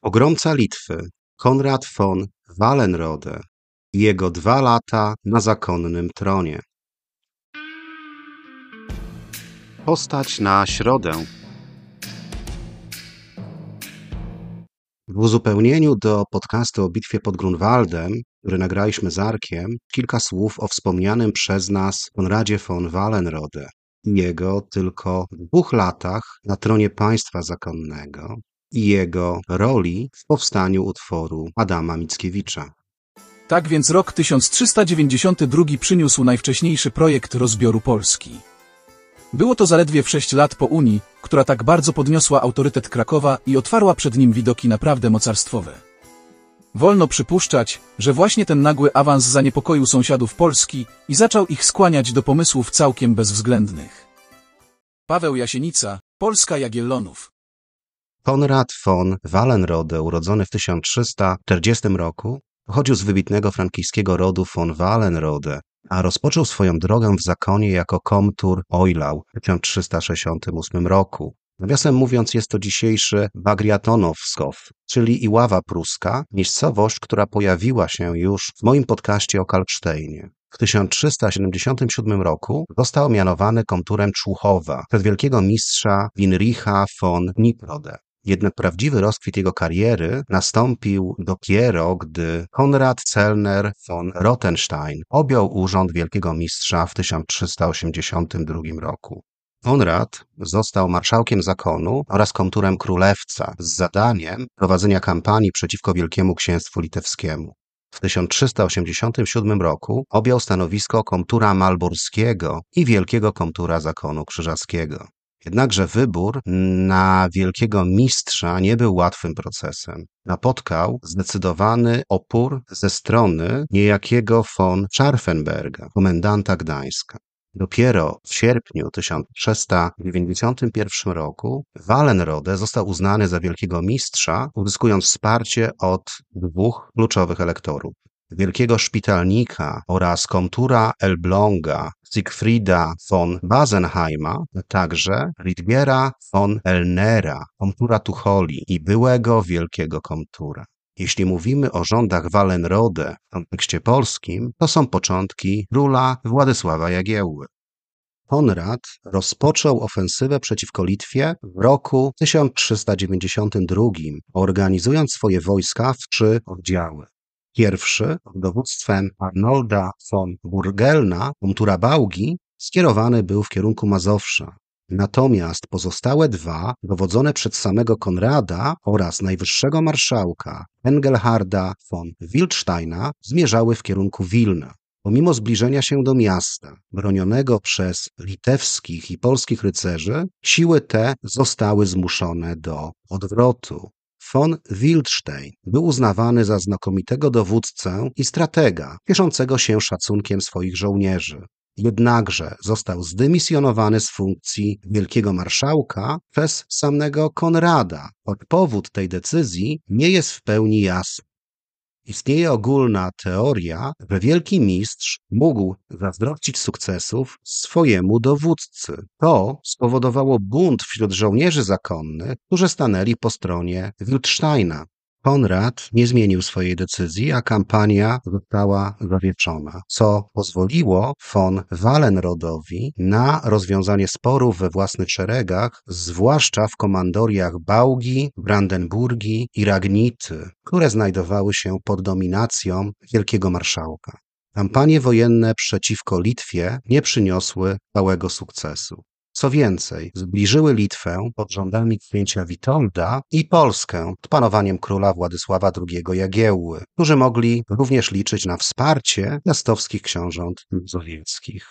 Pogromca Litwy Konrad von Wallenrode i jego dwa lata na zakonnym tronie. Postać na środę. W uzupełnieniu do podcastu o bitwie pod Grunwaldem, który nagraliśmy z Arkiem, kilka słów o wspomnianym przez nas Konradzie von Wallenrode i jego tylko dwóch latach na tronie państwa zakonnego i jego roli w powstaniu utworu Adama Mickiewicza. Tak więc rok 1392 przyniósł najwcześniejszy projekt rozbioru Polski. Było to zaledwie w sześć lat po Unii, która tak bardzo podniosła autorytet Krakowa i otwarła przed nim widoki naprawdę mocarstwowe. Wolno przypuszczać, że właśnie ten nagły awans zaniepokoił sąsiadów Polski i zaczął ich skłaniać do pomysłów całkiem bezwzględnych. Paweł Jasienica, Polska Jagiellonów. Konrad von Wallenrode, urodzony w 1340 roku, pochodził z wybitnego frankijskiego rodu von Wallenrode, a rozpoczął swoją drogę w zakonie jako komtur Ojlau w 1368 roku. Nawiasem mówiąc, jest to dzisiejszy Bagriatonowskow, czyli Iława Pruska, miejscowość, która pojawiła się już w moim podcaście o Kalksztejnie. W 1377 roku został mianowany komturem Człuchowa przez wielkiego mistrza Winricha von Niprode. Jednak prawdziwy rozkwit jego kariery nastąpił dopiero, gdy Konrad Zellner von Rothenstein objął urząd wielkiego mistrza w 1382 roku. Konrad został marszałkiem zakonu oraz komturem królewca z zadaniem prowadzenia kampanii przeciwko Wielkiemu Księstwu Litewskiemu. W 1387 roku objął stanowisko komtura malborskiego i wielkiego komtura zakonu krzyżackiego. Jednakże wybór na wielkiego mistrza nie był łatwym procesem. Napotkał zdecydowany opór ze strony niejakiego von Scharfenberga, komendanta Gdańska. Dopiero w sierpniu 1391 roku Wallenrode został uznany za wielkiego mistrza, uzyskując wsparcie od dwóch kluczowych elektorów wielkiego szpitalnika oraz komtura Elbląga Siegfrieda von Basenheima, także Ridgera von Elnera, komtura Tucholi i byłego wielkiego komtura. Jeśli mówimy o rządach Wallenrode w kontekście polskim, to są początki króla Władysława Jagiełły. Konrad rozpoczął ofensywę przeciwko Litwie w roku 1392, organizując swoje wojska w trzy oddziały. Pierwszy, pod dowództwem Arnolda von Burgelna, komtura Bałgi, skierowany był w kierunku Mazowsza. Natomiast pozostałe dwa, dowodzone przez samego Konrada oraz najwyższego marszałka Engelharda von Wildsteina, zmierzały w kierunku Wilna. Pomimo zbliżenia się do miasta, bronionego przez litewskich i polskich rycerzy, siły te zostały zmuszone do odwrotu. Von Wildstein był uznawany za znakomitego dowódcę i stratega, cieszącego się szacunkiem swoich żołnierzy. Jednakże został zdymisjonowany z funkcji wielkiego marszałka przez samego Konrada, choć powód tej decyzji nie jest w pełni jasny. Istnieje ogólna teoria, że wielki mistrz mógł zazdrościć sukcesów swojemu dowódcy. To spowodowało bunt wśród żołnierzy zakonnych, którzy stanęli po stronie Wildsteina. Konrad nie zmienił swojej decyzji, a kampania została zawieszona, co pozwoliło von Wallenrodowi na rozwiązanie sporów we własnych szeregach, zwłaszcza w komandoriach Bałgi, Brandenburgii i Ragnity, które znajdowały się pod dominacją wielkiego marszałka. Kampanie wojenne przeciwko Litwie nie przyniosły całego sukcesu. Co więcej, zbliżyły Litwę pod rządami księcia Witolda i Polskę pod panowaniem króla Władysława II Jagiełły, którzy mogli również liczyć na wsparcie miastowskich książąt mazowieckich.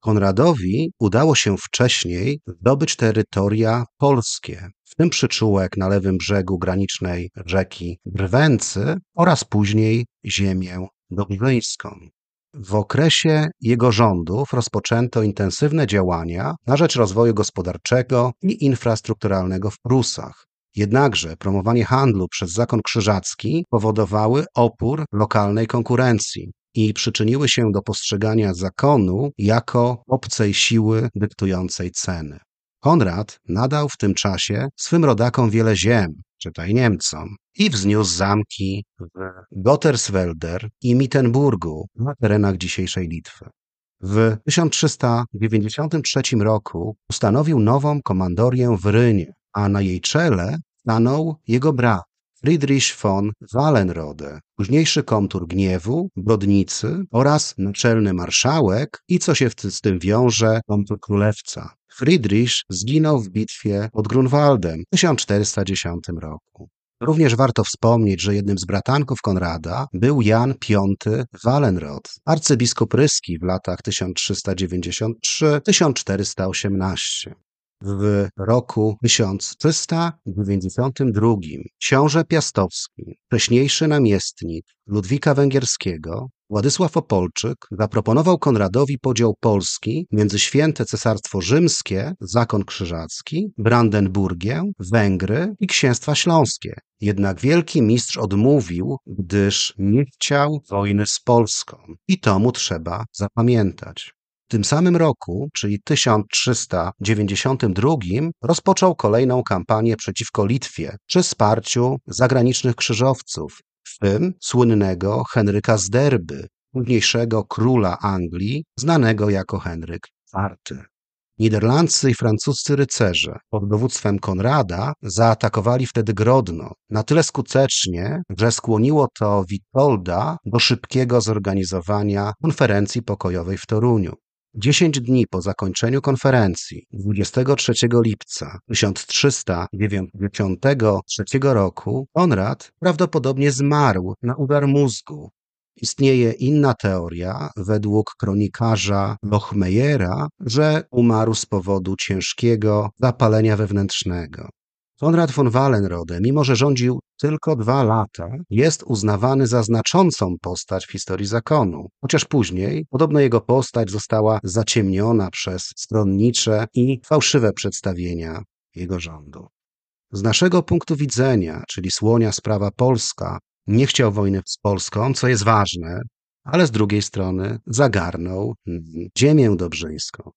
Konradowi udało się wcześniej zdobyć terytoria polskie, w tym przyczółek na lewym brzegu granicznej rzeki Drwęcy oraz później ziemię dobrzyńską. W okresie jego rządów rozpoczęto intensywne działania na rzecz rozwoju gospodarczego i infrastrukturalnego w Prusach. Jednakże promowanie handlu przez zakon krzyżacki powodowały opór lokalnej konkurencji i przyczyniły się do postrzegania zakonu jako obcej siły dyktującej ceny. Konrad nadał w tym czasie swym rodakom wiele ziem, czytaj Niemcom, i wzniósł zamki w Gotterswelder i Mittenburgu na terenach dzisiejszej Litwy. W 1393 roku ustanowił nową komandorię w Rynie, a na jej czele stanął jego brat Friedrich von Wallenrode, późniejszy komtur gniewu, brodnicy oraz naczelny marszałek i co się z tym wiąże, komtur królewca. Friedrich zginął w bitwie pod Grunwaldem w 1410 roku. Również warto wspomnieć, że jednym z bratanków Konrada był Jan V Wallenrod, arcybiskup ryski w latach 1393-1418. W roku 1392 książę Piastowski, wcześniejszy namiestnik Ludwika Węgierskiego, Władysław Opolczyk zaproponował Konradowi podział Polski między święte Cesarstwo Rzymskie, Zakon Krzyżacki, Brandenburgię, Węgry i Księstwa Śląskie. Jednak wielki mistrz odmówił, gdyż nie chciał wojny z Polską. I to mu trzeba zapamiętać. W tym samym roku, czyli 1392, rozpoczął kolejną kampanię przeciwko Litwie przy wsparciu zagranicznych krzyżowców, w tym słynnego Henryka z Derby, późniejszego króla Anglii, znanego jako Henryk IV. Niderlandzcy i francuscy rycerze pod dowództwem Konrada zaatakowali wtedy Grodno na tyle skutecznie, że skłoniło to Witolda do szybkiego zorganizowania konferencji pokojowej w Toruniu. Dziesięć dni po zakończeniu konferencji, 23 lipca 1393 roku, Konrad prawdopodobnie zmarł na udar mózgu. Istnieje inna teoria, według kronikarza Lochmeyera, że umarł z powodu ciężkiego zapalenia wewnętrznego. Konrad von Wallenrode, mimo że rządził tylko dwa lata, jest uznawany za znaczącą postać w historii zakonu, chociaż później podobno jego postać została zaciemniona przez stronnicze i fałszywe przedstawienia jego rządu. Z naszego punktu widzenia, czyli słonia sprawa polska, nie chciał wojny z Polską, co jest ważne, ale z drugiej strony zagarnął ziemię dobrzyńską.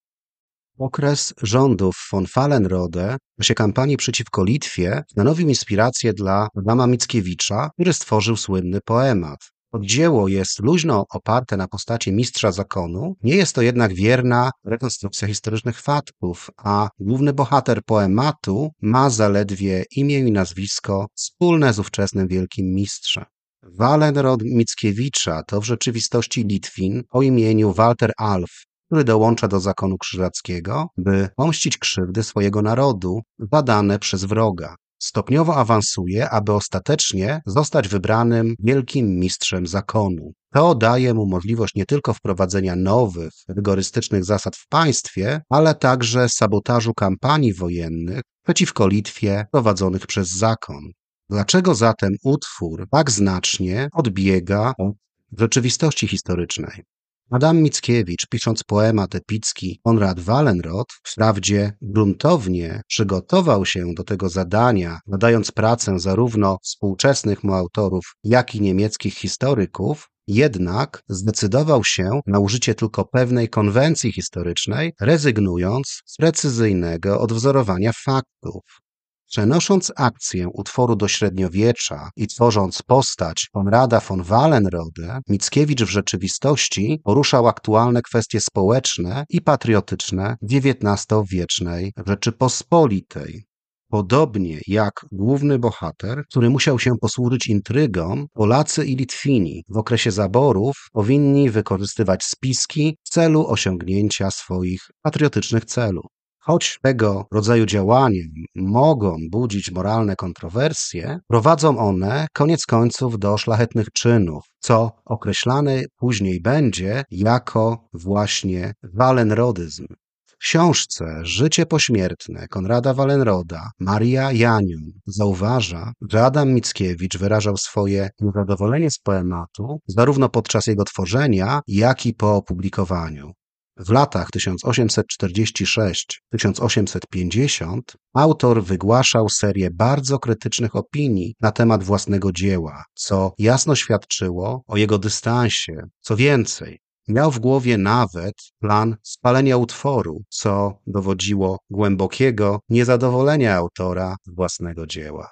Okres rządów von Fallenrode w czasie kampanii przeciwko Litwie stanowił inspirację dla Adama Mickiewicza, który stworzył słynny poemat. Dzieło jest luźno oparte na postaci mistrza zakonu, nie jest to jednak wierna rekonstrukcja historycznych faktów, a główny bohater poematu ma zaledwie imię i nazwisko wspólne z ówczesnym wielkim mistrzem. Walenrod Mickiewicza to w rzeczywistości Litwin o imieniu Walter Alf, który dołącza do zakonu krzyżackiego, by pomścić krzywdy swojego narodu badane przez wroga. Stopniowo awansuje, aby ostatecznie zostać wybranym wielkim mistrzem zakonu. To daje mu możliwość nie tylko wprowadzenia nowych, rygorystycznych zasad w państwie, ale także sabotażu kampanii wojennych przeciwko Litwie prowadzonych przez zakon. Dlaczego zatem utwór tak znacznie odbiega od rzeczywistości historycznej? Adam Mickiewicz, pisząc poemat epicki Konrad Wallenrod, wprawdzie gruntownie przygotował się do tego zadania, nadając pracę zarówno współczesnych mu autorów, jak i niemieckich historyków, jednak zdecydował się na użycie tylko pewnej konwencji historycznej, rezygnując z precyzyjnego odwzorowania faktów. Przenosząc akcję utworu do średniowiecza i tworząc postać Konrada von Wallenrode, Mickiewicz w rzeczywistości poruszał aktualne kwestie społeczne i patriotyczne XIX-wiecznej Rzeczypospolitej. Podobnie jak główny bohater, który musiał się posłużyć intrygą, Polacy i Litwini w okresie zaborów powinni wykorzystywać spiski w celu osiągnięcia swoich patriotycznych celów. Choć tego rodzaju działania mogą budzić moralne kontrowersje, prowadzą one koniec końców do szlachetnych czynów, co określane później będzie jako właśnie walenrodyzm. W książce Życie pośmiertne Konrada Wallenroda Maria Janion zauważa, że Adam Mickiewicz wyrażał swoje niezadowolenie z poematu zarówno podczas jego tworzenia, jak i po opublikowaniu. W latach 1846-1850 autor wygłaszał serię bardzo krytycznych opinii na temat własnego dzieła, co jasno świadczyło o jego dystansie. Co więcej, Miał w głowie nawet plan spalenia utworu, co dowodziło głębokiego niezadowolenia autora z własnego dzieła.